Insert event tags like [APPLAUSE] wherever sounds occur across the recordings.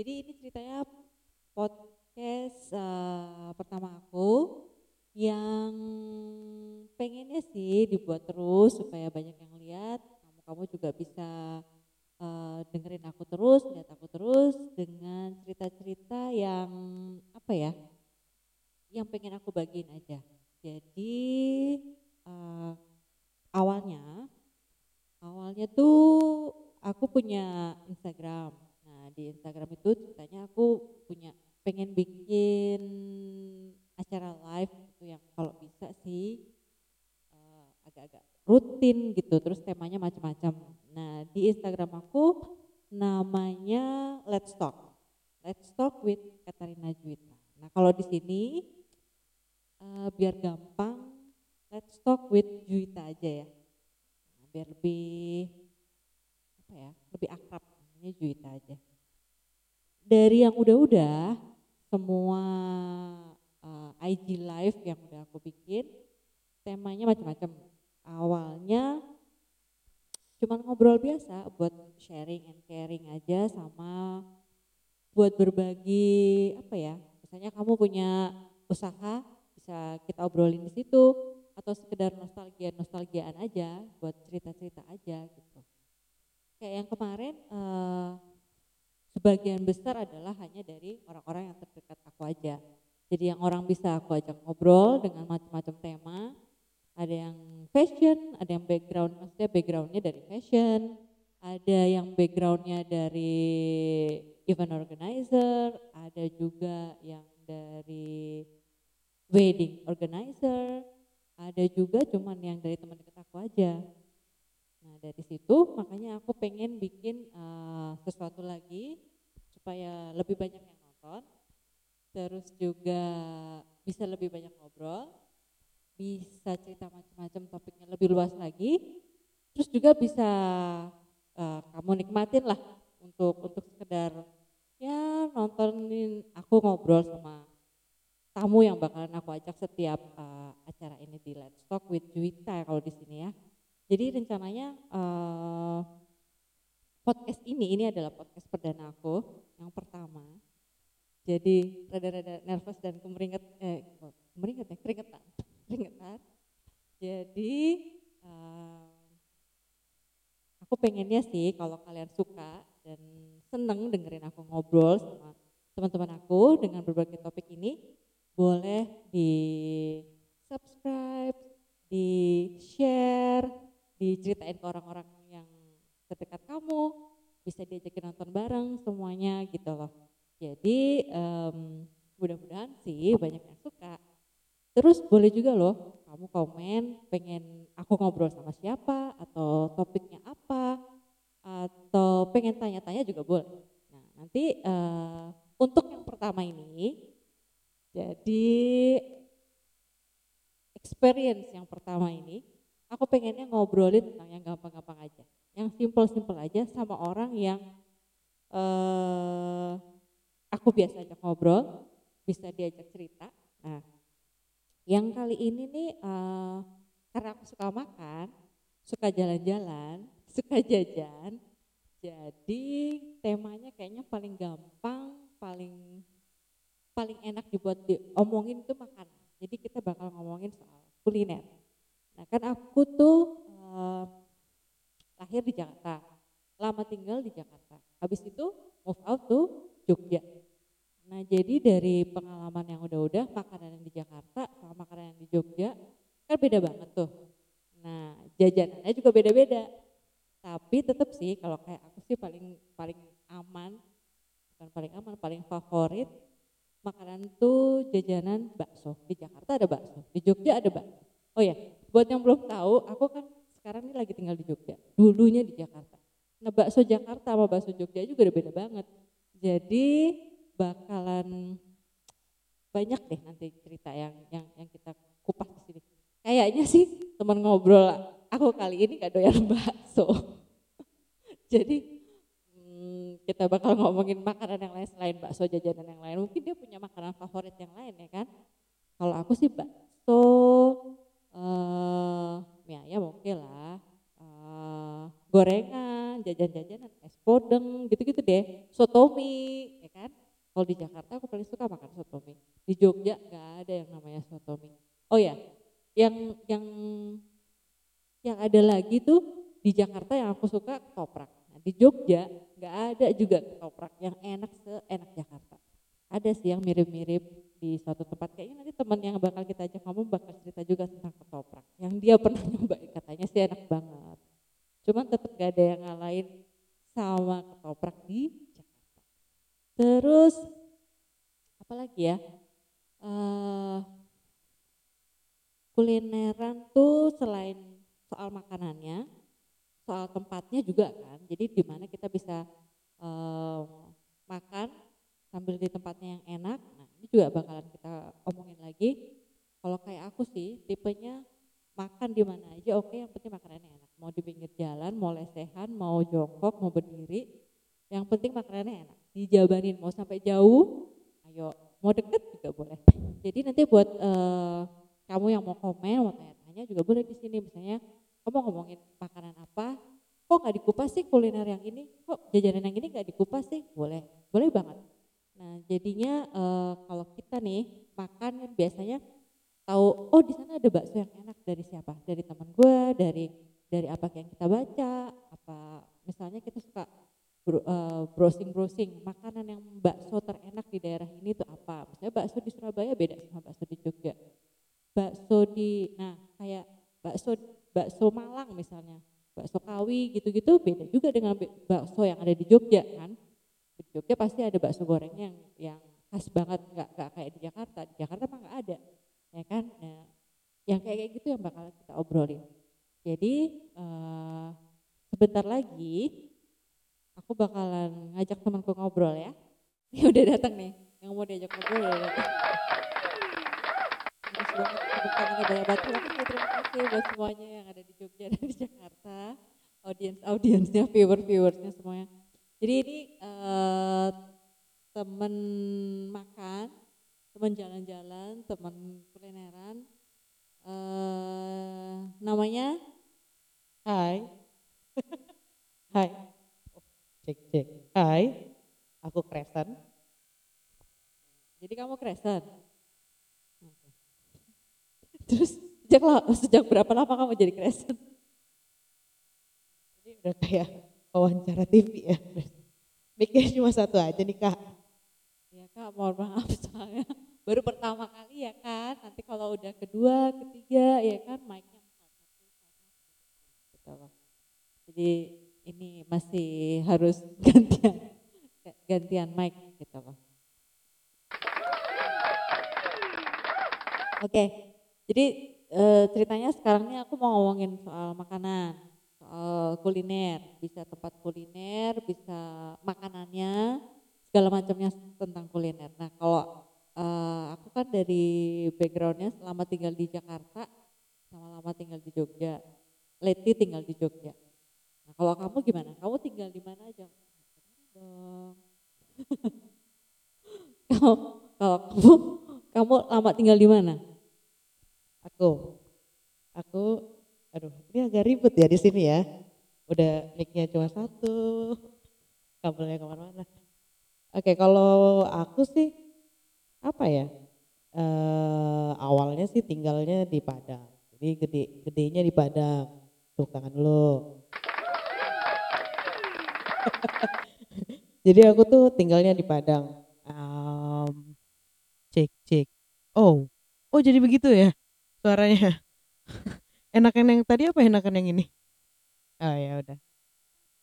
Jadi ini ceritanya podcast uh, pertama aku yang pengennya sih dibuat terus supaya banyak yang lihat. Kamu kamu juga bisa uh, dengerin aku terus, lihat aku terus dengan cerita-cerita yang apa ya? Yang pengen aku bagiin aja. Jadi uh, awalnya awalnya tuh aku punya Instagram. Nah di Instagram itu ceritanya aku punya pengen bikin acara live itu yang kalau bisa sih uh, agak-agak rutin gitu. Terus temanya macam-macam. Nah di Instagram aku namanya Let's Talk. Let's Talk with Katarina Juwita. Nah kalau di sini uh, biar gampang Let's Talk with Juwita aja ya biar lebih apa ya lebih akrab namanya Juwita aja dari yang udah-udah semua uh, eh, IG live yang udah aku bikin temanya macam-macam awalnya cuma ngobrol biasa buat sharing and caring aja sama buat berbagi apa ya misalnya kamu punya usaha bisa kita obrolin di situ atau sekedar nostalgia nostalgiaan aja buat cerita-cerita aja gitu. Kayak yang kemarin uh, sebagian besar adalah hanya dari orang-orang yang terdekat aku aja. Jadi yang orang bisa aku ajak ngobrol dengan macam-macam tema ada yang fashion ada yang background maksudnya backgroundnya dari fashion ada yang backgroundnya dari event organizer ada juga yang dari wedding organizer ada juga cuman yang dari teman dekat aku aja dari situ makanya aku pengen bikin uh, sesuatu lagi supaya lebih banyak yang nonton terus juga bisa lebih banyak ngobrol bisa cerita macam-macam topiknya lebih luas lagi terus juga bisa uh, kamu nikmatin lah untuk untuk sekedar ya nontonin aku ngobrol sama tamu yang bakalan aku ajak setiap uh, acara ini di Let's Talk with Juwita kalau di sini ya. Jadi rencananya uh, podcast ini ini adalah podcast perdana aku yang pertama. Jadi rada-rada nervous dan kemeringet eh kemeringet ya keringetan [LAUGHS] keringetan. Jadi uh, aku pengennya sih kalau kalian suka dan seneng dengerin aku ngobrol sama teman-teman aku dengan berbagai topik ini boleh di subscribe, di share, diceritain ke orang-orang yang terdekat kamu, bisa diajakin nonton bareng semuanya gitu loh. Jadi um, mudah-mudahan sih banyak yang suka. Terus boleh juga loh kamu komen pengen aku ngobrol sama siapa atau topiknya apa atau pengen tanya-tanya juga boleh. Nah nanti uh, untuk yang pertama ini jadi experience yang pertama ini, aku pengennya ngobrolin tentang yang gampang-gampang aja, yang simple-simple aja sama orang yang uh, aku biasa ajak ngobrol, bisa diajak cerita. Nah, yang kali ini nih uh, karena aku suka makan, suka jalan-jalan, [LAUGHS] suka jajan, jadi temanya kayaknya paling gampang, paling paling enak dibuat diomongin itu makanan. Jadi kita bakal ngomongin soal kuliner. Nah kan aku tuh uh, lahir di Jakarta, lama tinggal di Jakarta. Habis itu move out tuh Jogja. Nah jadi dari pengalaman yang udah-udah makanan yang di Jakarta sama makanan yang di Jogja kan beda banget tuh. Nah jajanannya juga beda-beda. Tapi tetap sih kalau kayak aku sih paling paling aman, bukan paling aman, paling favorit makanan tuh jajanan bakso. Di Jakarta ada bakso, di Jogja ada bakso. Oh ya, buat yang belum tahu, aku kan sekarang ini lagi tinggal di Jogja. Dulunya di Jakarta. Nah bakso Jakarta sama bakso Jogja juga udah beda banget. Jadi bakalan banyak deh nanti cerita yang yang yang kita kupas di sini. Kayaknya sih teman ngobrol aku kali ini gak doyan [LAUGHS] bakso. Jadi kita bakal ngomongin makanan yang lain selain bakso jajanan yang lain. Mungkin dia punya makanan favorit yang lain ya kan. Kalau aku sih bakso, uh, ya ya oke lah. Uh, gorengan, jajan-jajanan, es podeng, gitu-gitu deh. Sotomi, ya kan? Kalau di Jakarta aku paling suka makan sotomi. Di Jogja nggak ada yang namanya sotomi. Oh ya, yang yang yang ada lagi tuh di Jakarta yang aku suka ketoprak. Nah, di Jogja nggak ada juga ketoprak yang enak seenak Jakarta. Ada sih yang mirip-mirip di suatu tempat. Kayaknya nanti teman yang dia pernah nyoba katanya sih enak banget. Cuman tetap gak ada yang ngalahin sama ketoprak di Terus apalagi ya? Uh, kulineran tuh selain soal makanannya, soal tempatnya juga kan. Jadi di mana kita bisa uh, makan sambil di tempatnya yang enak. Nah ini juga bakalan kita omongin lagi. Kalau kayak aku sih tipenya makan di mana aja oke okay, yang penting makanannya enak. Mau di pinggir jalan, mau lesehan, mau jongkok, mau berdiri, yang penting makanannya enak. Dijabanin mau sampai jauh ayo. Mau deket juga boleh. Jadi nanti buat uh, kamu yang mau komen mau tanya-tanya juga boleh di sini. Misalnya kamu ngomongin makanan apa? Kok nggak dikupas sih kuliner yang ini? Kok jajanan yang ini nggak dikupas sih? Boleh. Boleh banget. Nah jadinya uh, kalau kita nih makan kan biasanya tahu oh di sana ada bakso yang enak dari siapa dari teman gue dari dari apa yang kita baca apa misalnya kita suka Eh, browsing-browsing makanan yang bakso terenak di daerah ini itu apa. Misalnya bakso di Surabaya beda sama bakso di Jogja. Bakso di, nah kayak bakso bakso Malang misalnya, bakso Kawi gitu-gitu beda juga dengan bakso yang ada di Jogja kan. Di Jogja pasti ada bakso gorengnya yang, yang khas banget, nggak nggak kayak di Jakarta. Di Jakarta mah nggak ada, ya kan. Nah, yang kayak gitu yang bakal kita obrolin. Jadi uh, sebentar lagi aku bakalan ngajak temanku ngobrol ya. [LAUGHS] Ini udah datang nih, yang mau diajak ngobrol banget. Terima kasih buat semuanya yang ada di Jogja dan di Jakarta. Audiens-audiensnya, viewer-viewersnya semuanya. Jadi ini uh, teman makan, teman jalan-jalan, teman kulineran. Uh, namanya? Hai. [LAUGHS] Hai. Cek cek. Hai. Aku Kresen jadi kamu Kresen [LAUGHS] terus sejak sejak berapa lama kamu jadi Kresen ini udah kayak wawancara TV ya. Mikir cuma satu aja nih kak. Ya kak. Mohon maaf [LAUGHS] soalnya baru pertama kali ya kan nanti kalau udah kedua ketiga ya kan mic-nya gitu jadi ini masih harus [LAUGHS] gantian gantian mic gitu loh. Oke, jadi e, ceritanya sekarang ini aku mau ngomongin soal makanan, soal kuliner, bisa tempat kuliner, bisa makanannya, segala macamnya tentang kuliner. Nah kalau e, aku kan dari backgroundnya selama tinggal di Jakarta, sama lama tinggal di Jogja, Leti tinggal di Jogja. Nah, kalau kamu gimana? Kamu tinggal di mana aja? Dong. kalau kalau kamu kamu lama tinggal di mana? Aku, aku, aduh, ini agak ribet ya di sini ya. Udah mic-nya cuma satu, kabelnya ke mana-mana. Oke, kalau aku sih apa ya? Uh, awalnya sih tinggalnya di Padang. Jadi gede gedenya di Padang. Tuh tangan dulu. [LAUGHS] Jadi aku tuh tinggalnya di Padang. Um, cek cek. Oh, oh jadi begitu ya suaranya. [LAUGHS] enakan yang tadi apa enakan yang ini? Oh ya udah.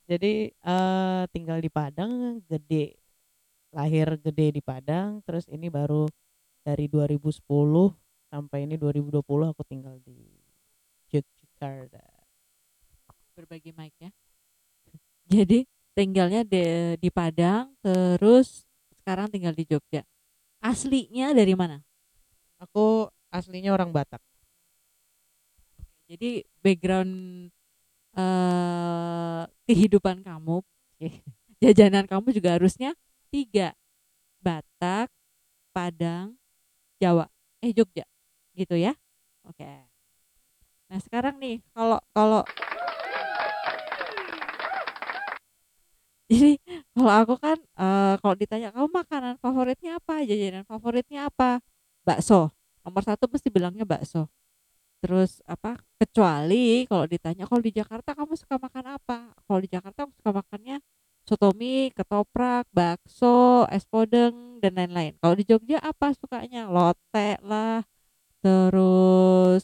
Jadi uh, tinggal di Padang, gede, lahir gede di Padang, terus ini baru dari 2010 sampai ini 2020 aku tinggal di Jakarta. Berbagi mic ya. [LAUGHS] Jadi tinggalnya di, di Padang, terus sekarang tinggal di Jogja. Aslinya dari mana? Aku aslinya orang Batak. Jadi background uh, kehidupan kamu, [LAUGHS] jajanan kamu juga harusnya tiga, Batak, Padang, Jawa, eh Jogja, gitu ya? Oke. Nah sekarang nih, kalau kalau Jadi kalau aku kan eh, kalau ditanya kamu makanan favoritnya apa, jajanan favoritnya apa? Bakso. Nomor satu pasti bilangnya bakso. Terus apa? Kecuali kalau ditanya kalau di Jakarta kamu suka makan apa? Kalau di Jakarta aku suka makannya soto mie, ketoprak, bakso, es podeng dan lain-lain. Kalau di Jogja apa sukanya? Lotek lah, terus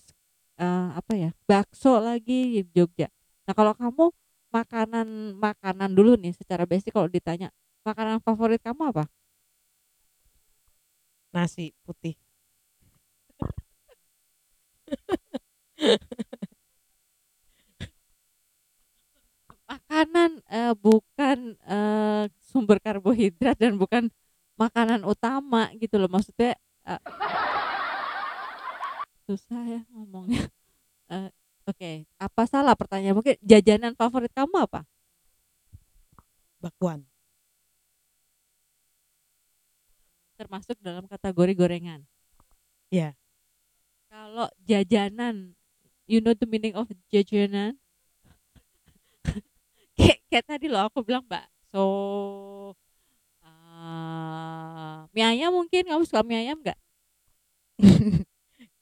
eh, apa ya? Bakso lagi di Jogja. Nah, kalau kamu makanan makanan dulu nih secara basic kalau ditanya makanan favorit kamu apa? Nasi putih. [LAUGHS] Makanan eh, bukan eh, sumber karbohidrat dan bukan makanan utama gitu loh. Maksudnya eh, susah ya ngomongnya. Eh, Oke, apa salah pertanyaan? Mungkin jajanan favorit kamu apa? Bakwan. Termasuk dalam kategori gorengan. Ya. Kalau jajanan, you know the meaning of jajanan? Kayak, tadi loh aku bilang bakso, uh, mie ayam mungkin kamu suka mie ayam nggak? [LAUGHS]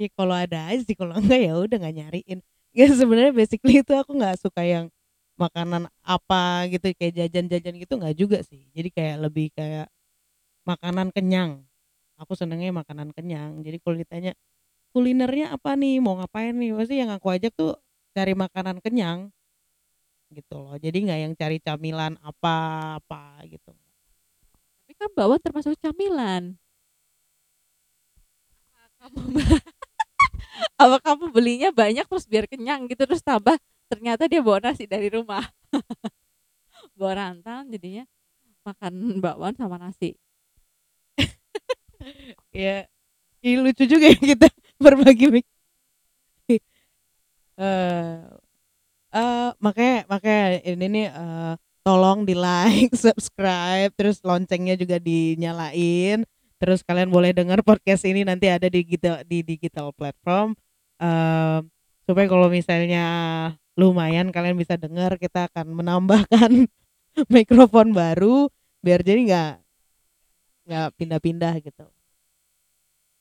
ya kalau ada aja sih kalau enggak ya udah nggak nyariin. Ya sebenarnya basically itu aku nggak suka yang makanan apa gitu kayak jajan-jajan gitu nggak juga sih. Jadi kayak lebih kayak makanan kenyang. Aku senengnya makanan kenyang. Jadi kalau ditanya kulinernya apa nih? Mau ngapain nih? Pasti yang aku ajak tuh cari makanan kenyang gitu loh jadi nggak yang cari camilan apa apa gitu Tapi kan bakwan termasuk camilan. Kamu [LAUGHS] apa kamu belinya banyak terus biar kenyang gitu terus tambah ternyata dia bawa nasi dari rumah. [LAUGHS] bawa rantan jadinya makan bakwan sama nasi. [LAUGHS] ya ini lucu juga ya kita berbagi eh eh makanya makanya ini nih eh, tolong di like [LAUGHS] subscribe terus loncengnya juga dinyalain. Terus kalian boleh dengar podcast ini nanti ada di digital di digital platform. Eh supaya kalau misalnya lumayan kalian bisa dengar kita akan menambahkan [LAUGHS] mikrofon baru biar jadi nggak nggak pindah-pindah gitu.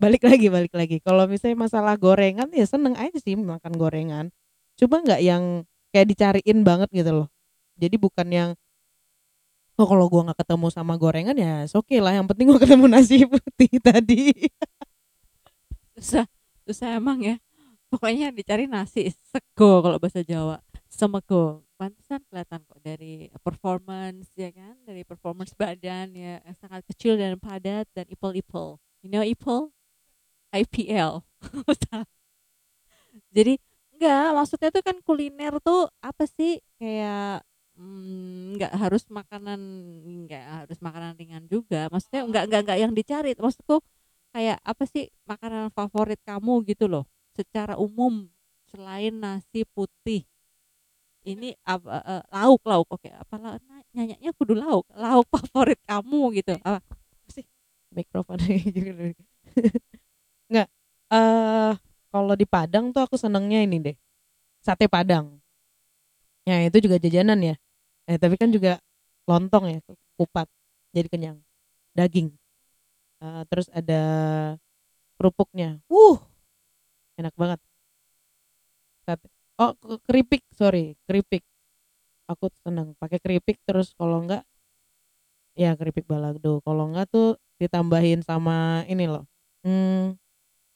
Balik lagi balik lagi. Kalau misalnya masalah gorengan ya seneng aja sih makan gorengan. Cuma nggak yang kayak dicariin banget gitu loh jadi bukan yang oh kalau gua nggak ketemu sama gorengan ya oke lah yang penting gua ketemu nasi [LAUGHS] putih tadi Susah, susah emang ya. Pokoknya dicari nasi sego kalau bahasa Jawa. Semego. Pantesan kelihatan kok dari performance ya kan, dari performance badan ya sangat kecil dan padat dan ipel-ipel. You know ipel? IPL. [LAUGHS] Jadi enggak, maksudnya tuh kan kuliner tuh apa sih? Kayak mm, nggak harus makanan nggak harus makanan ringan juga. Maksudnya enggak enggak enggak yang dicari. Maksudku kayak apa sih? Makanan favorit kamu gitu loh secara umum. Selain nasi putih. Ini apa eh, lauk lauk. Oke apa lauk nyanyaknya kudu lauk. Lauk [LAUGHS] favorit kamu gitu. Apa sih? Mikrofon [LAUGHS] [LAUGHS] nggak eh kalau di Padang tuh aku senengnya ini deh sate Padang. Ya itu juga jajanan ya. Eh tapi kan juga lontong ya kupat jadi kenyang. Daging. Eh, terus ada kerupuknya. Uh enak banget. Sate. Oh ke- keripik sorry keripik. Aku seneng pakai keripik terus kalau enggak ya keripik balado. Kalau enggak tuh ditambahin sama ini loh hmm,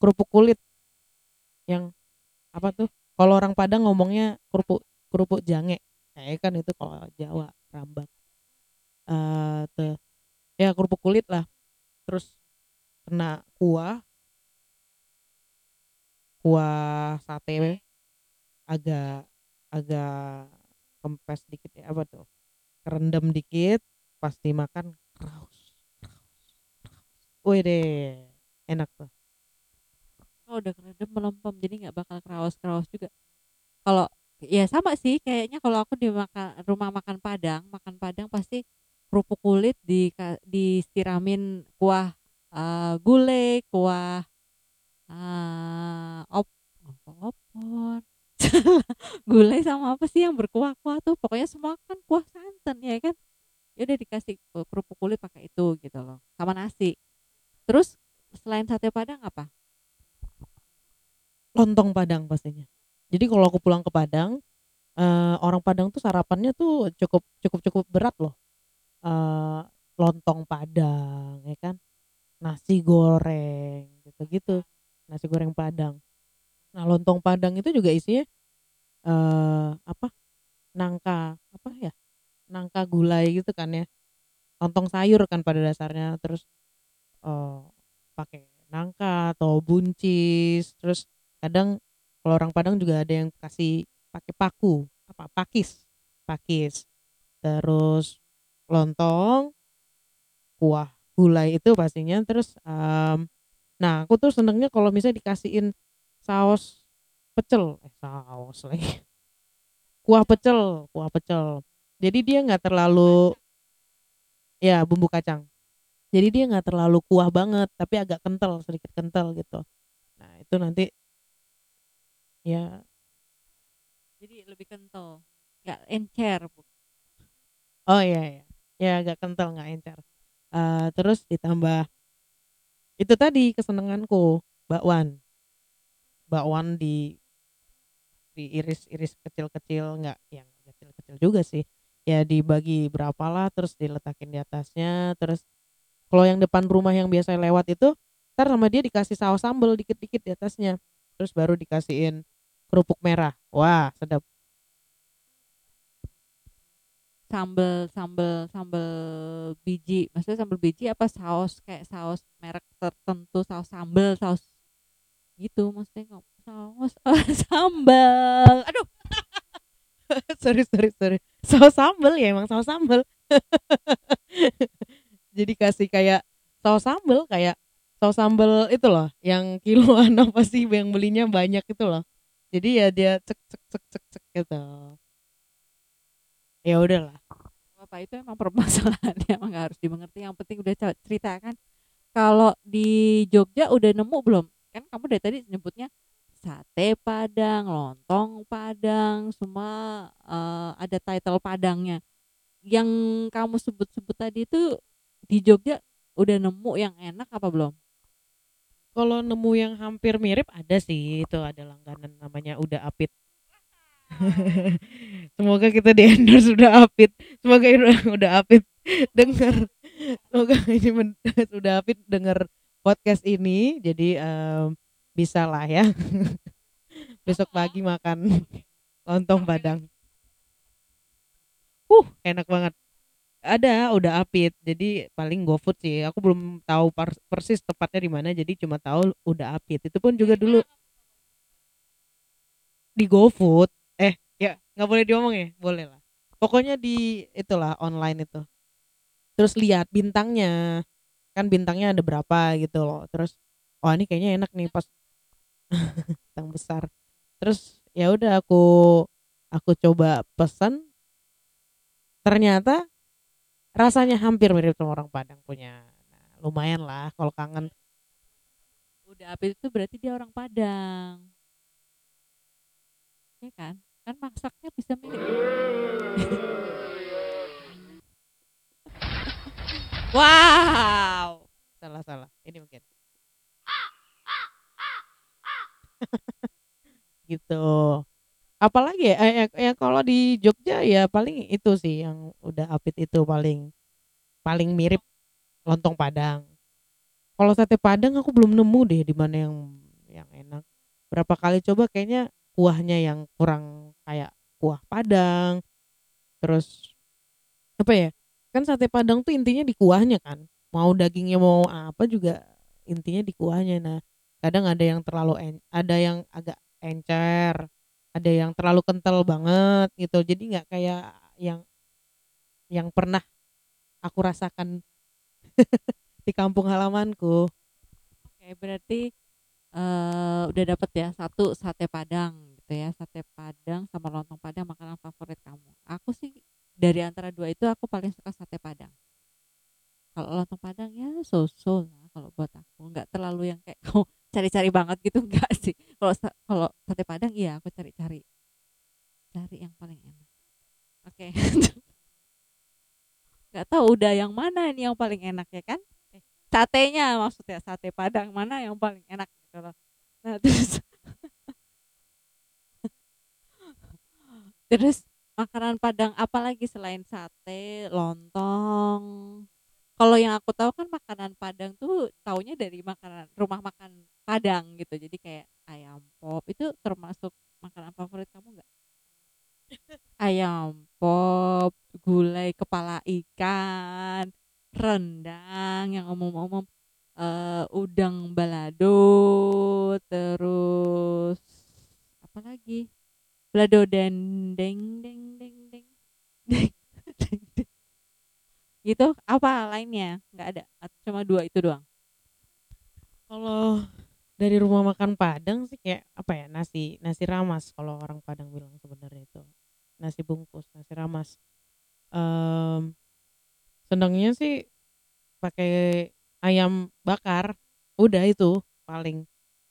kerupuk kulit yang apa tuh kalau orang Padang ngomongnya kerupuk kerupuk jange. Kayak kan itu kalau Jawa rambak. Tuh ya kerupuk kulit lah. Terus kena kuah. Kuah sate. Agak agak kempes dikit ya apa tuh kerendam dikit pas dimakan kraus. Wih deh enak tuh oh udah kerendam melempem jadi nggak bakal kerawas kerawas juga. Kalau ya sama sih kayaknya kalau aku di maka- rumah makan Padang makan Padang pasti kerupuk kulit di disiramin kuah eh, gulai kuah eh, op opor. [LAUGHS] Gulai sama apa sih yang berkuah-kuah tuh? Pokoknya semua kan kuah santan ya kan? Ya udah dikasih eh, kerupuk kulit pakai itu gitu loh sama nasi. Terus selain sate padang apa lontong Padang pastinya. Jadi kalau aku pulang ke Padang, eh, orang Padang tuh sarapannya tuh cukup cukup cukup berat loh. Eh, lontong Padang, ya kan, nasi goreng, gitu-gitu, nasi goreng Padang. Nah lontong Padang itu juga isinya eh apa nangka apa ya nangka gulai gitu kan ya lontong sayur kan pada dasarnya terus eh pakai nangka atau buncis terus kadang kalau orang Padang juga ada yang kasih pakai paku apa pakis pakis. Terus lontong kuah gulai itu pastinya. Terus em, nah aku tuh senengnya kalau misalnya dikasihin saus pecel. Eh saus lagi. Kuah pecel kuah pecel. Jadi dia nggak terlalu ya bumbu kacang. Jadi dia nggak terlalu kuah banget tapi agak kental sedikit kental gitu. Nah itu nanti ya. Jadi lebih kental. Nggak encer Bu. oh iya iya. Ya agak kental nggak encer. Eh, terus ditambah itu tadi kesenanganku bakwan bakwan di diiris-iris kecil-kecil nggak yang kecil-kecil juga sih. Ya dibagi berapa lah terus diletakin di atasnya terus kalau yang depan rumah yang biasa lewat itu ntar sama dia dikasih saus sambal dikit-dikit di atasnya. Terus baru dikasihin kerupuk merah. Wah sedap. Sambel sambel sambel biji. Maksudnya sambel biji apa saus? Kayak saus merek tertentu saus sambel saus gitu. Maksudnya saus [LAUGHS] sambal aduh. [LAUGHS] Sorry sorry sorry. Saus sambal ya emang saus sambal [LAUGHS] jadi kasih kayak saus sambal kayak saus sambal itu loh yang kiloan apa sih yang belinya banyak itu loh jadi ya dia cek cek cek cek cek gitu. Ya udahlah. Bapak itu emang permasalahannya [LAUGHS] emang nggak harus dimengerti. Yang penting udah ca- ceritakan kalau di Jogja udah nemu belum? Kan kamu dari tadi nyebutnya sate Padang lontong Padang semua eh, ada title Padangnya. Yang kamu sebut-sebut tadi itu di Jogja udah nemu yang enak apa belum kalau nemu yang hampir mirip ada sih. Itu ada langganan namanya udah apit. [LAUGHS] Semoga kita di endorse udah apit. Semoga udah [LAUGHS] udah apit dengar semoga ini [LAUGHS] udah apit dengar podcast ini. Jadi em, bisa lah ya. Besok pagi makan lontong padang. Uh enak banget ada udah apit. Jadi paling GoFood sih. Aku belum tahu persis tepatnya di mana jadi cuma tahu udah apit. Itu pun juga dulu. Di GoFood eh ya nggak boleh diomong ya boleh lah. Pokoknya di itulah online itu. Terus lihat bintangnya. Kan bintangnya ada berapa gitu loh. Terus oh ini kayaknya enak nih pas [LAUGHS] bintang besar. Terus ya udah aku aku coba pesan. Ternyata rasanya hampir mirip sama orang Padang punya. Nah, lumayan lah kalau kangen. Udah apit itu berarti dia orang Padang. Ya kan? Kan masaknya bisa mirip. [LAUGHS] Wow! Salah salah. Ini mungkin. [LAUGHS] Gitu apalagi ya, eh, ya, kalau di Jogja ya paling itu sih yang udah apit itu paling paling mirip lontong Padang. Kalau sate Padang aku belum nemu deh di mana yang yang enak. Berapa kali coba kayaknya kuahnya yang kurang kayak kuah Padang terus apa ya kan sate Padang tuh intinya di kuahnya kan. Mau dagingnya mau apa juga intinya di kuahnya. Nah kadang ada yang terlalu en- ada yang agak encer ada yang terlalu kental banget gitu jadi nggak kayak yang yang pernah aku rasakan [LAUGHS] di kampung halamanku Oke, berarti eh udah dapet ya satu sate Padang gitu ya, sate Padang sama lontong Padang makanan favorit kamu. Aku sih dari antara dua itu aku paling suka sate Padang. Kalau lontong Padang ya so-so lah kalau buat aku, nggak terlalu yang kayak kamu [LAUGHS] cari-cari banget gitu [LAUGHS] enggak sih. Kalau kalau sate Padang iya aku cari-cari cari yang paling enak. Oke. [LAUGHS] nggak tahu udah yang mana ini yang paling enak ya kan eh, satenya maksudnya sate padang mana yang paling enak gitu loh nah [LAUGHS] terus terus makanan padang apa lagi selain sate lontong kalau yang aku tahu kan makanan padang tuh taunya dari makanan rumah makan padang gitu jadi kayak ayam pop itu termasuk makanan favorit kamu nggak ayam pop, gulai kepala ikan, rendang yang umum-umum, uh, udang balado, terus apa lagi? Balado dendeng deng deng deng deng. Gitu apa lainnya? Nggak ada, cuma dua itu doang? Kalau dari rumah makan Padang sih kayak apa ya nasi nasi ramas kalau orang Padang bilang sebenarnya itu. Nasi bungkus nasi ramas. Um, senangnya sih pakai ayam bakar. Udah itu paling.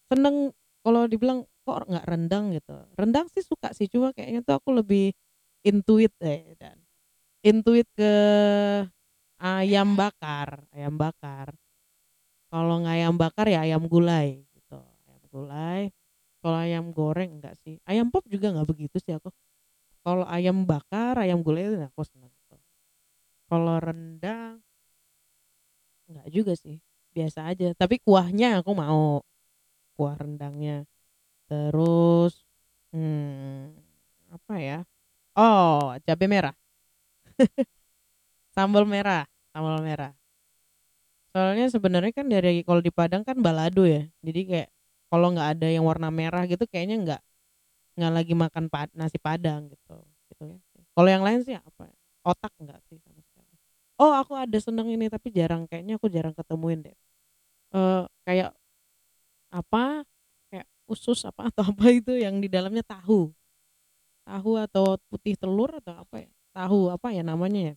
Seneng kalau dibilang kok nggak rendang? gitu. Rendang sih suka sih cuma kayaknya tuh aku lebih intuit deh dan intuit ke ayam bakar ayam bakar. Kalau nggak ayam bakar ya ayam gulai gulai kalau ayam goreng enggak sih. Ayam pop juga nggak begitu sih aku. Kalau ayam bakar ayam gulai itu aku senang kalau rendang enggak juga sih. Biasa aja. Tapi kuahnya aku mau. Kuah rendangnya. Terus hmm, apa ya? Oh cabai merah. [LAUGHS] Sambal merah sambal merah. Soalnya sebenarnya kan dari kalau di Padang kan balado ya. Jadi kayak kalau nggak ada yang warna merah gitu kayaknya nggak nggak lagi makan pad, nasi padang gitu gitu ya. Kalau yang lain sih apa ya? otak nggak sih sama sekali. Oh aku ada seneng ini tapi jarang. Kayaknya aku jarang ketemuin deh. Uh, kayak apa kayak usus apa [LAUGHS] atau apa itu yang di dalamnya tahu. Tahu atau putih telur atau apa ya? Tahu apa ya namanya ya?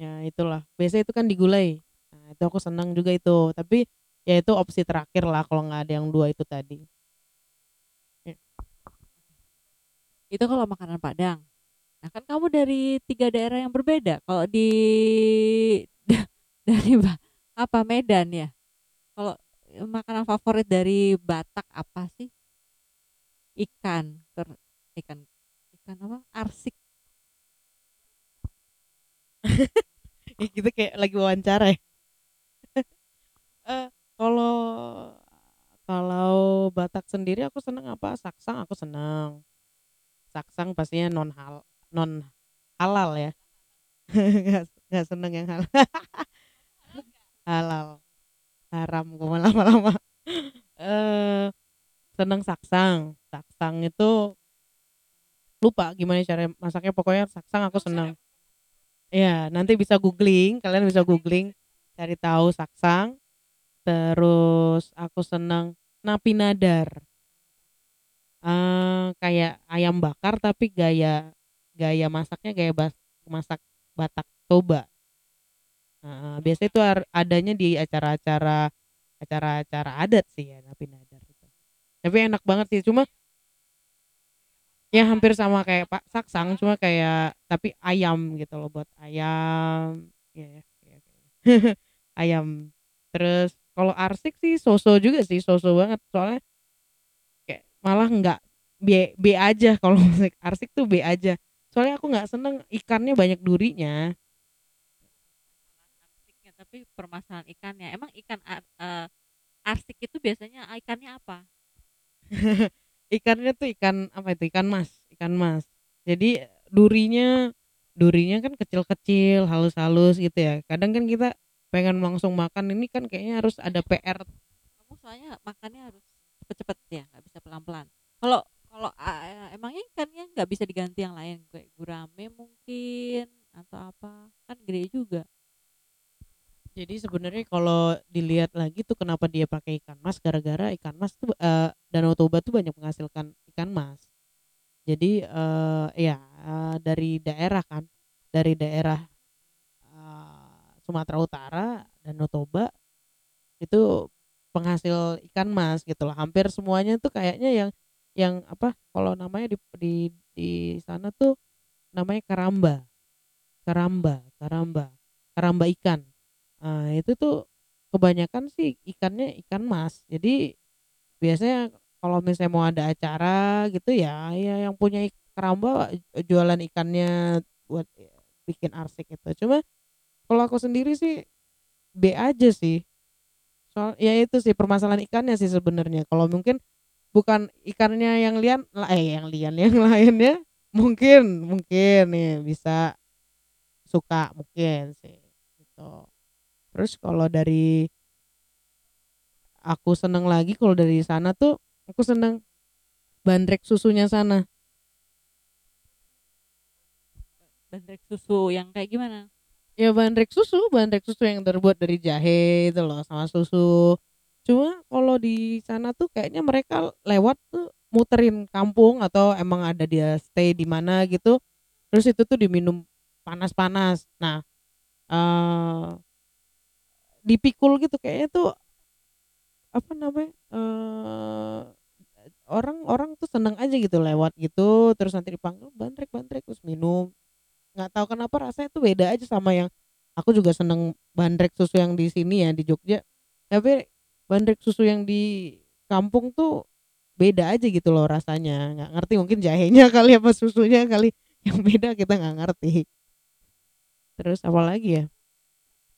Ya itulah. Biasa itu kan digulai. Nah itu aku senang juga itu. Tapi ya itu opsi terakhir lah kalau nggak ada yang dua itu tadi. Ya. itu kalau makanan Padang. Nah kan kamu dari tiga daerah yang berbeda. Kalau di [LAUGHS] dari apa Medan ya? Kalau makanan favorit dari Batak apa sih? Ikan ter ikan ikan apa? Arsik. [LAUGHS] Ya gitu kayak lagi wawancara ya. Uh, [LAUGHS] kalau kalau Batak sendiri aku seneng apa? Saksang aku seneng. Saksang pastinya non hal non halal ya. [LAUGHS] nggak seneng yang halal. [LAUGHS] halal. Haram gue lama-lama. eh seneng saksang. Saksang itu lupa gimana cara masaknya pokoknya saksang aku seneng. Ya, nanti bisa googling, kalian bisa googling cari tahu saksang terus aku seneng napi nadar. Uh, kayak ayam bakar tapi gaya gaya masaknya gaya bas, masak Batak Toba. Uh, biasanya itu adanya di acara-acara acara-acara adat sih ya napi nadar itu. Tapi enak banget sih cuma ya hampir sama kayak Pak Saksang cuma kayak tapi ayam gitu loh buat ayam ya, ya, ya, ya. [LAUGHS] ayam. Terus kalau arsik sih sosok juga sih sosok banget. Soalnya kayak malah nggak B B aja [LAUGHS] kalau musik arsik tuh B aja. Soalnya aku nggak seneng ikannya banyak durinya. Arsiknya tapi permasalahan ikannya. Emang ikan uh, arsik itu biasanya ikannya apa? [LAUGHS] Ikannya tuh ikan apa itu? Ikan mas ikan mas. Jadi durinya durinya kan kecil-kecil halus-halus gitu ya. Kadang kan kita pengen langsung makan ini kan kayaknya harus ada PR kamu soalnya makannya harus cepet-cepet ya nggak bisa pelan-pelan. Kalau kalau uh, emangnya ikannya nggak bisa diganti yang lain? Kayak gurame mungkin atau apa? Kan gede juga. Jadi sebenarnya kalau dilihat lagi tuh kenapa dia pakai ikan mas gara-gara ikan mas tuh uh, Danau Toba tuh banyak menghasilkan ikan mas. Jadi uh, ya uh, dari daerah kan dari daerah Sumatera Utara dan Toba itu penghasil ikan mas gitu loh hampir semuanya tuh kayaknya yang yang apa kalau namanya di di di sana tuh namanya karamba karamba karamba keramba ikan. Nah, itu tuh kebanyakan sih ikannya ikan mas. Jadi biasanya kalau misalnya mau ada acara gitu ya, ya yang punya keramba jualan ikannya buat ya, bikin arsik itu. Cuma kalau aku sendiri sih B aja sih. Soal ya itu sih permasalahan ikannya sih sebenarnya. Kalau mungkin bukan ikannya yang lian, eh yang lian [LAUGHS] yang lainnya mungkin mungkin nih bisa suka mungkin sih gitu. Terus kalau dari aku seneng lagi kalau dari sana tuh aku seneng bandrek susunya sana. Bandrek susu yang kayak gimana? Ya bandrek susu, bandrek susu yang terbuat dari jahe itu loh sama susu. Cuma kalau di sana tuh kayaknya mereka lewat tuh muterin kampung atau emang ada dia stay di mana gitu. Terus itu tuh diminum panas-panas. Nah, eh dipikul gitu kayaknya tuh apa namanya? eh orang-orang tuh seneng aja gitu lewat gitu terus nanti dipanggil bandrek bandrek terus minum nggak tahu kenapa rasanya tuh beda aja sama yang aku juga seneng bandrek susu yang di sini ya di Jogja. Tapi bandrek susu yang di kampung tuh beda aja gitu loh rasanya. Nggak ngerti mungkin jahenya [LAUGHS] kali apa susunya kali. Yang beda kita nggak ngerti. Terus apa lagi ya?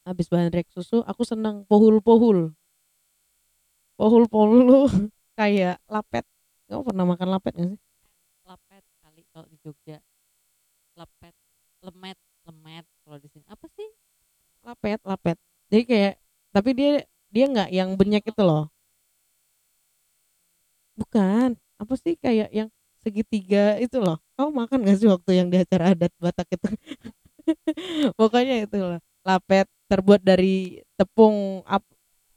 Habis bandrek susu aku seneng pohul pohul pohul pohul [LAUGHS] kayak lapet. Kamu pernah makan lapet gak sih? Lapet kali kalau di Jogja. Lapet, lemet, lemet kalau di sini. Apa sih? lapet lapet. Jadi kayak tapi dia dia nggak yang banyak itu loh. Bukan. Apa sih kayak yang segitiga itu loh? Kamu makan gak sih waktu yang di acara adat Batak itu? [LAUGHS] Pokoknya itu loh. Lapet terbuat dari tepung ap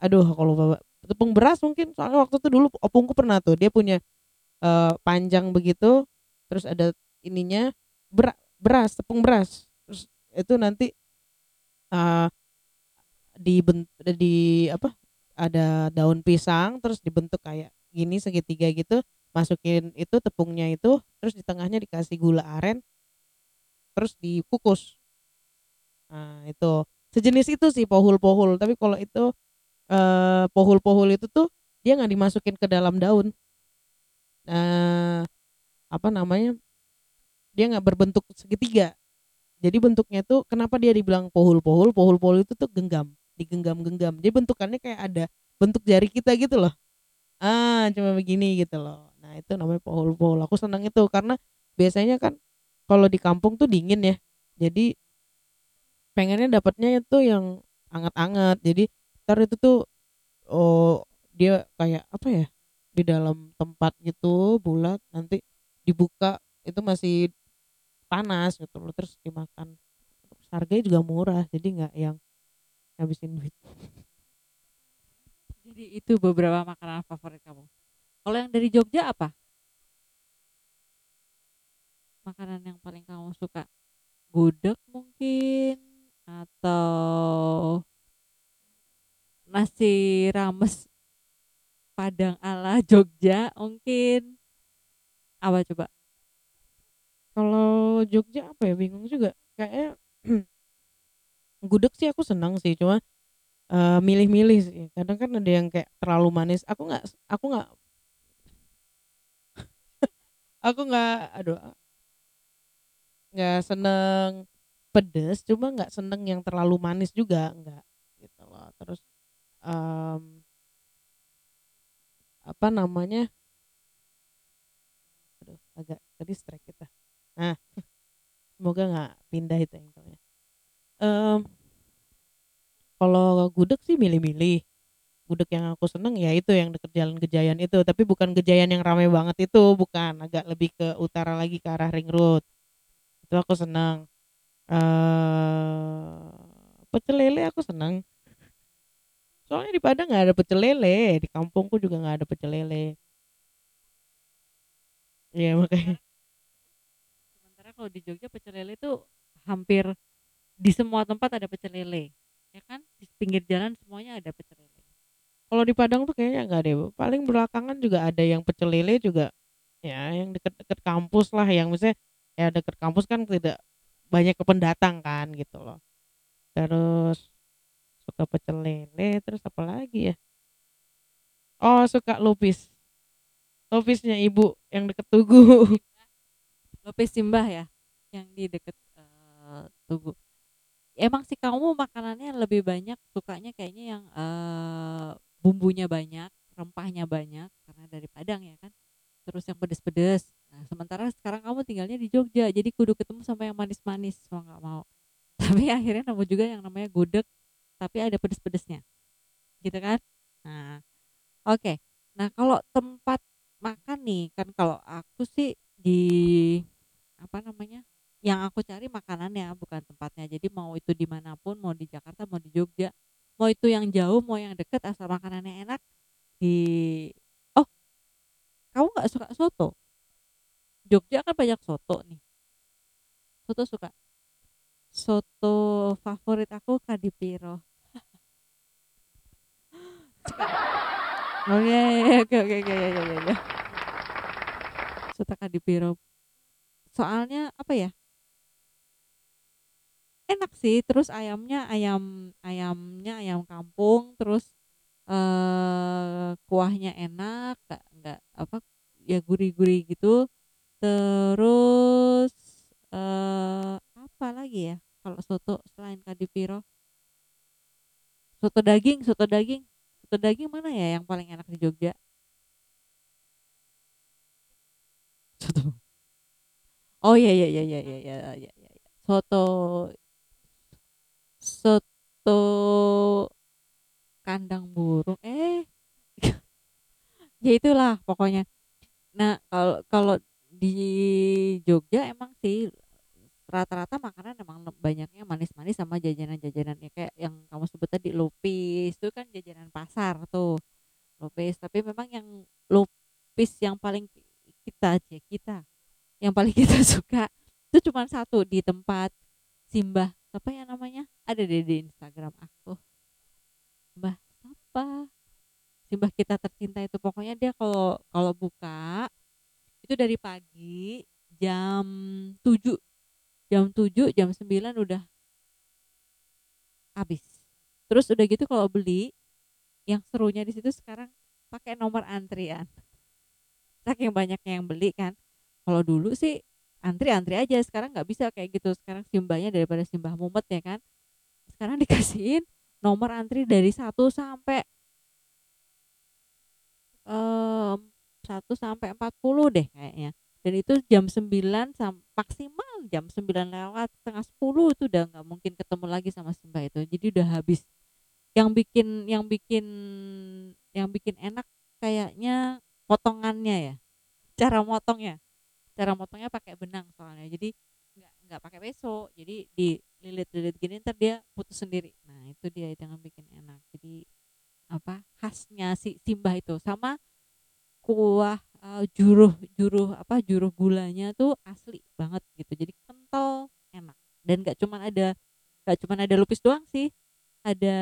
aduh kalau lupa tepung beras mungkin. Soalnya waktu itu dulu opungku pernah tuh. Dia punya eh, panjang begitu. Terus ada ininya. Ber- beras tepung beras. Terus itu nanti eh di di apa ada daun pisang terus dibentuk kayak gini segitiga gitu masukin itu tepungnya itu terus di tengahnya dikasih gula aren terus dikukus. Nah itu. Sejenis itu sih pohul-pohul. Tapi kalau itu eh pohul-pohul itu tuh dia nggak dimasukin ke dalam daun. Nah apa namanya dia nggak berbentuk segitiga. Jadi bentuknya tuh kenapa dia dibilang pohul-pohul? Pohul-pohul itu tuh genggam digenggam-genggam. Jadi bentukannya kayak ada bentuk jari kita gitu loh. Ah cuma begini gitu loh. Nah itu namanya pohul-pohul. Aku senang itu karena biasanya kan kalau di kampung tuh dingin ya. Jadi pengennya dapatnya itu yang anget-anget. Jadi ntar itu tuh oh dia kayak apa ya di dalam tempat gitu bulat nanti dibuka itu masih panas gitu loh terus dimakan terus harganya juga murah jadi nggak yang ngabisin duit [LAUGHS] Jadi itu beberapa makanan favorit kamu. Kalau yang dari Jogja apa? Makanan yang paling kamu suka? Gudeg mungkin atau nasi rames Padang ala Jogja mungkin. Apa coba? Kalau Jogja apa ya? Bingung juga. Kayaknya [CLEARS THROAT] gudeg sih aku senang sih. Cuma eh, milih-milih sih. Kadang kan ada yang kayak terlalu manis. Aku nggak aku nggak [LAUGHS] aku nggak aduh nggak seneng pedes. Cuma nggak seneng yang terlalu manis juga. Nggak gitu loh. Terus em, apa namanya? Aduh agak tadi strike kita nah semoga nggak pindah itu engkelnya Em, kalau gudeg sih milih-milih. Gudeg yang aku seneng ya itu yang deket jalan Gejayan itu. Tapi bukan Gejayan yang ramai banget itu. Bukan agak lebih ke utara lagi ke arah ring road. Itu aku seneng. Eh pecel lele aku seneng. Soalnya di Padang nggak ada pecel lele. Di kampungku juga nggak ada pecel lele. Iya makanya kalau di Jogja pecel lele itu hampir di semua tempat ada pecel lele. Ya kan? Di pinggir jalan semuanya ada pecel lele. kalau di Padang tuh kayaknya nggak deh paling belakangan juga ada yang pecel lele juga ya yang deket-deket kampus lah yang misalnya ya deket kampus kan tidak banyak kependatang kan gitu loh terus suka pecel lele terus apa lagi ya oh suka lupis lupisnya ibu yang deket tugu [LAUGHS] Lopez Simbah ya yang di deket uh, Tugu. Emang sih kamu makanannya lebih banyak sukanya kayaknya yang uh, bumbunya banyak rempahnya banyak karena dari Padang ya kan terus yang pedes-pedes. Nah sementara sekarang kamu tinggalnya di Jogja jadi kudu ketemu sama yang manis-manis mau nggak mau. [LAUGHS] Tapi akhirnya nemu juga yang namanya gudeg tapi ada pedes-pedesnya. Gitu kan? Nah oke. Okay. nah kalau tempat makan nih kan kalau aku sih di apa namanya yang aku cari makanannya bukan tempatnya. Jadi mau itu di mana pun mau di Jakarta mau di Jogja mau itu yang jauh mau yang deket asal makanannya enak di oh kamu nggak suka soto? Jogja kan banyak soto nih. Soto suka? Soto favorit aku kadipiro [LAUGHS] oke oke oke oke oke soto kadipiro soalnya apa ya? Enak sih terus ayamnya ayam ayamnya ayam kampung terus eh kuahnya enak nggak nggak apa ya gurih-gurih gitu. Terus eh apa lagi ya kalau soto selain kadipiro soto daging soto daging. Soto daging mana ya yang paling enak di Jogja? Soto Oh iya iya iya iya iya iya iya. iya. Soto soto kandang burung eh [LAUGHS] ya itulah pokoknya. Nah, kalau kalau di Jogja emang sih rata-rata makanan emang banyaknya manis-manis sama jajanan-jajanan ya kayak yang kamu sebut tadi lupis itu kan jajanan pasar tuh lupis tapi memang yang lupis yang paling kita aja kita yang paling [LAUGHS] kita suka itu cuma satu di tempat Simbah apa ya namanya? Ada deh di Instagram aku. Mbah apa Simbah kita tercinta itu pokoknya dia kalau kalau buka itu dari pagi jam 7 jam 7 jam 9 udah habis. Terus udah gitu kalau beli yang serunya di situ sekarang pakai nomor antrian. [LAUGHS] Saking banyaknya yang beli kan kalau dulu sih antri-antri aja. Sekarang nggak bisa kayak gitu. Sekarang simbahnya daripada simbah mumet ya kan? Sekarang [LAUGHS] dikasihin nomor antri dari satu sampai um, 1 sampai 40 deh kayaknya. Dan itu jam 9 maksimal jam 9 lewat setengah 10 itu udah nggak mungkin ketemu lagi sama simbah itu. Jadi udah habis. Yang bikin yang bikin yang bikin enak kayaknya potongannya ya. Cara motongnya cara motongnya pakai benang soalnya. Jadi nggak nggak pakai peso. Jadi dililit-lilit gini ntar dia putus sendiri. Nah itu dia yang bikin enak. Jadi apa khasnya si simbah itu. Sama kuah uh, juruh juruh apa juruh gulanya tuh asli banget gitu. Jadi kental enak. Dan nggak cuman ada nggak cuman ada lupis doang sih. Ada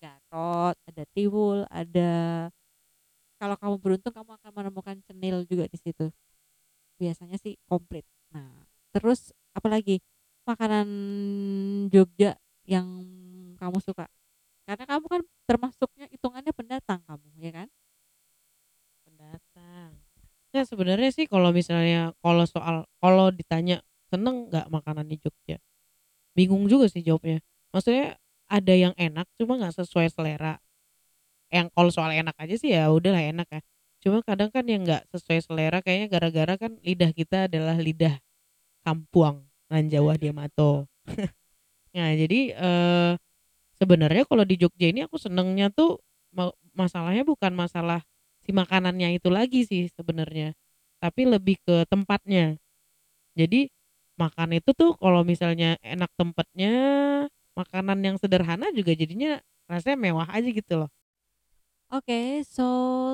garot ada tiwul ada kalau kamu beruntung kamu akan menemukan cenil juga di situ biasanya sih komplit. Nah terus apalagi? Makanan Jogja yang kamu suka. Karena kamu kan termasuknya hitungannya pendatang kamu ya kan? Pendatang. Ya sebenarnya sih kalau misalnya kalau soal kalau ditanya seneng nggak makanan di Jogja? Bingung juga sih jawabnya. Maksudnya ada yang enak cuma nggak sesuai selera. Yang kalau soal enak aja sih ya udahlah enak ya Cuma kadang kan yang nggak sesuai selera kayaknya gara-gara kan lidah kita adalah lidah kampuang nan Jawa Diamato. [LAUGHS] nah jadi eh, sebenarnya kalau di Jogja ini aku senengnya tuh masalahnya bukan masalah si makanannya itu lagi sih sebenarnya, tapi lebih ke tempatnya. Jadi makan itu tuh kalau misalnya enak tempatnya, makanan yang sederhana juga jadinya rasanya mewah aja gitu loh. Oke, so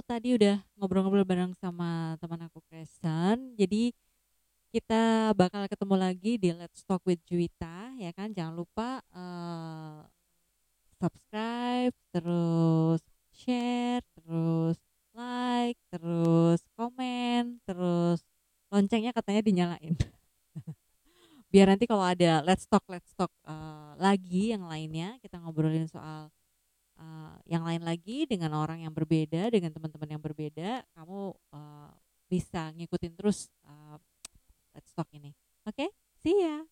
tadi udah ngobrol-ngobrol bareng sama teman aku Kristen. Jadi kita bakal ketemu lagi di Let's Talk with Juwita ya kan. Jangan lupa uh, subscribe, terus share, terus like, terus komen, terus loncengnya katanya dinyalain. [LAUGHS] Biar nanti kalau ada Let's Talk, Let's Talk, uh, lagi yang lainnya kita ngobrolin soal uh, yang lain lagi dengan orang yang berbeda dengan teman-teman yang berbeda kamu uh, bisa ngikutin terus uh, let's talk ini oke okay? see ya